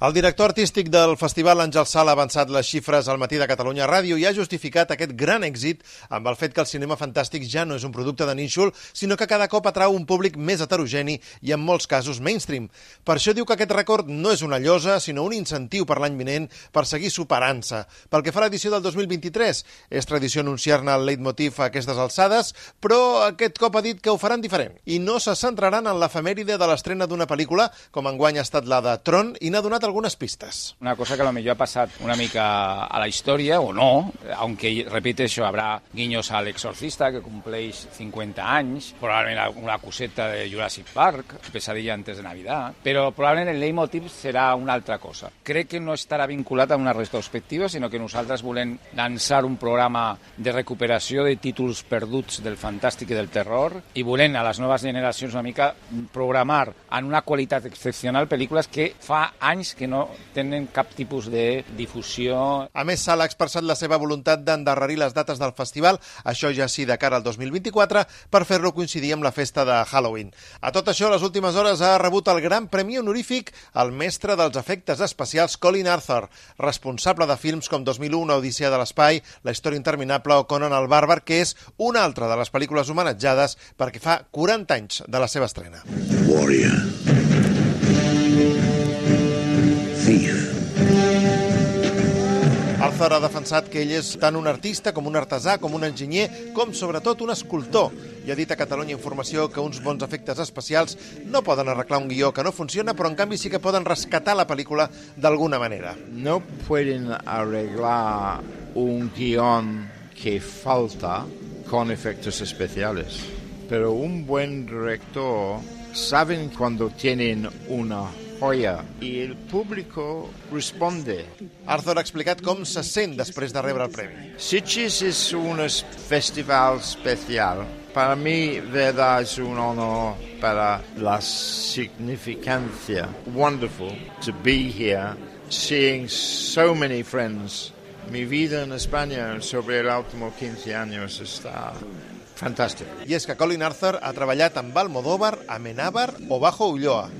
El director artístic del festival Àngel Sala ha avançat les xifres al matí de Catalunya Ràdio i ha justificat aquest gran èxit amb el fet que el cinema fantàstic ja no és un producte de nínxol, sinó que cada cop atrau un públic més heterogeni i en molts casos mainstream. Per això diu que aquest rècord no és una llosa, sinó un incentiu per l'any vinent per seguir superant-se. Pel que fa a l'edició del 2023, és tradició anunciar-ne el leitmotiv a aquestes alçades, però aquest cop ha dit que ho faran diferent i no se centraran en l'efemèride de l'estrena d'una pel·lícula, com enguany ha estat la de Tron, i n'ha donat algunas pistas. Una cosa que mejor ha pasado una mica a la historia, o no, aunque, repite eso, habrá guiños al Exorcista, que cumpleix 50 anys, probablement una coseta de Jurassic Park, Pesadilla antes de Navidad, però probablement el leitmotiv serà una altra cosa. Crec que no estarà vinculat a una retrospectiva, sinó que nosaltres volem lançar un programa de recuperació de títols perduts del fantàstic i del terror i volem a les noves generacions una mica programar en una qualitat excepcional pel·lícules que fa anys que no tenen cap tipus de difusió. A més, Sala ha expressat la seva voluntat d'endarrerir les dates del festival, això ja sí de cara al 2024, per fer-lo coincidir amb la festa de Halloween. A tot això, les últimes hores ha rebut el gran premi honorífic el mestre dels efectes especials Colin Arthur, responsable de films com 2001, Odissea de l'Espai, La història interminable o Conan el Bàrbar, que és una altra de les pel·lícules homenatjades perquè fa 40 anys de la seva estrena. Warrior. Arthur ha defensat que ell és tant un artista com un artesà, com un enginyer, com sobretot un escultor. I ha dit a Catalunya Informació que uns bons efectes especials no poden arreglar un guió que no funciona, però en canvi sí que poden rescatar la pel·lícula d'alguna manera. No pueden arreglar un guión que falta con efectos especiales, pero un buen director saben cuando tienen una joya y el público responde. Arthur ha explicat com se sent després de rebre el premi. Sitges és un festival especial. Para mí, verdad, es un honor para la significancia. Wonderful to be here, seeing so many friends. Mi vida en España sobre el último 15 años está fantàstic. I és que Colin Arthur ha treballat amb Almodóvar, Amenábar o Bajo Ulloa.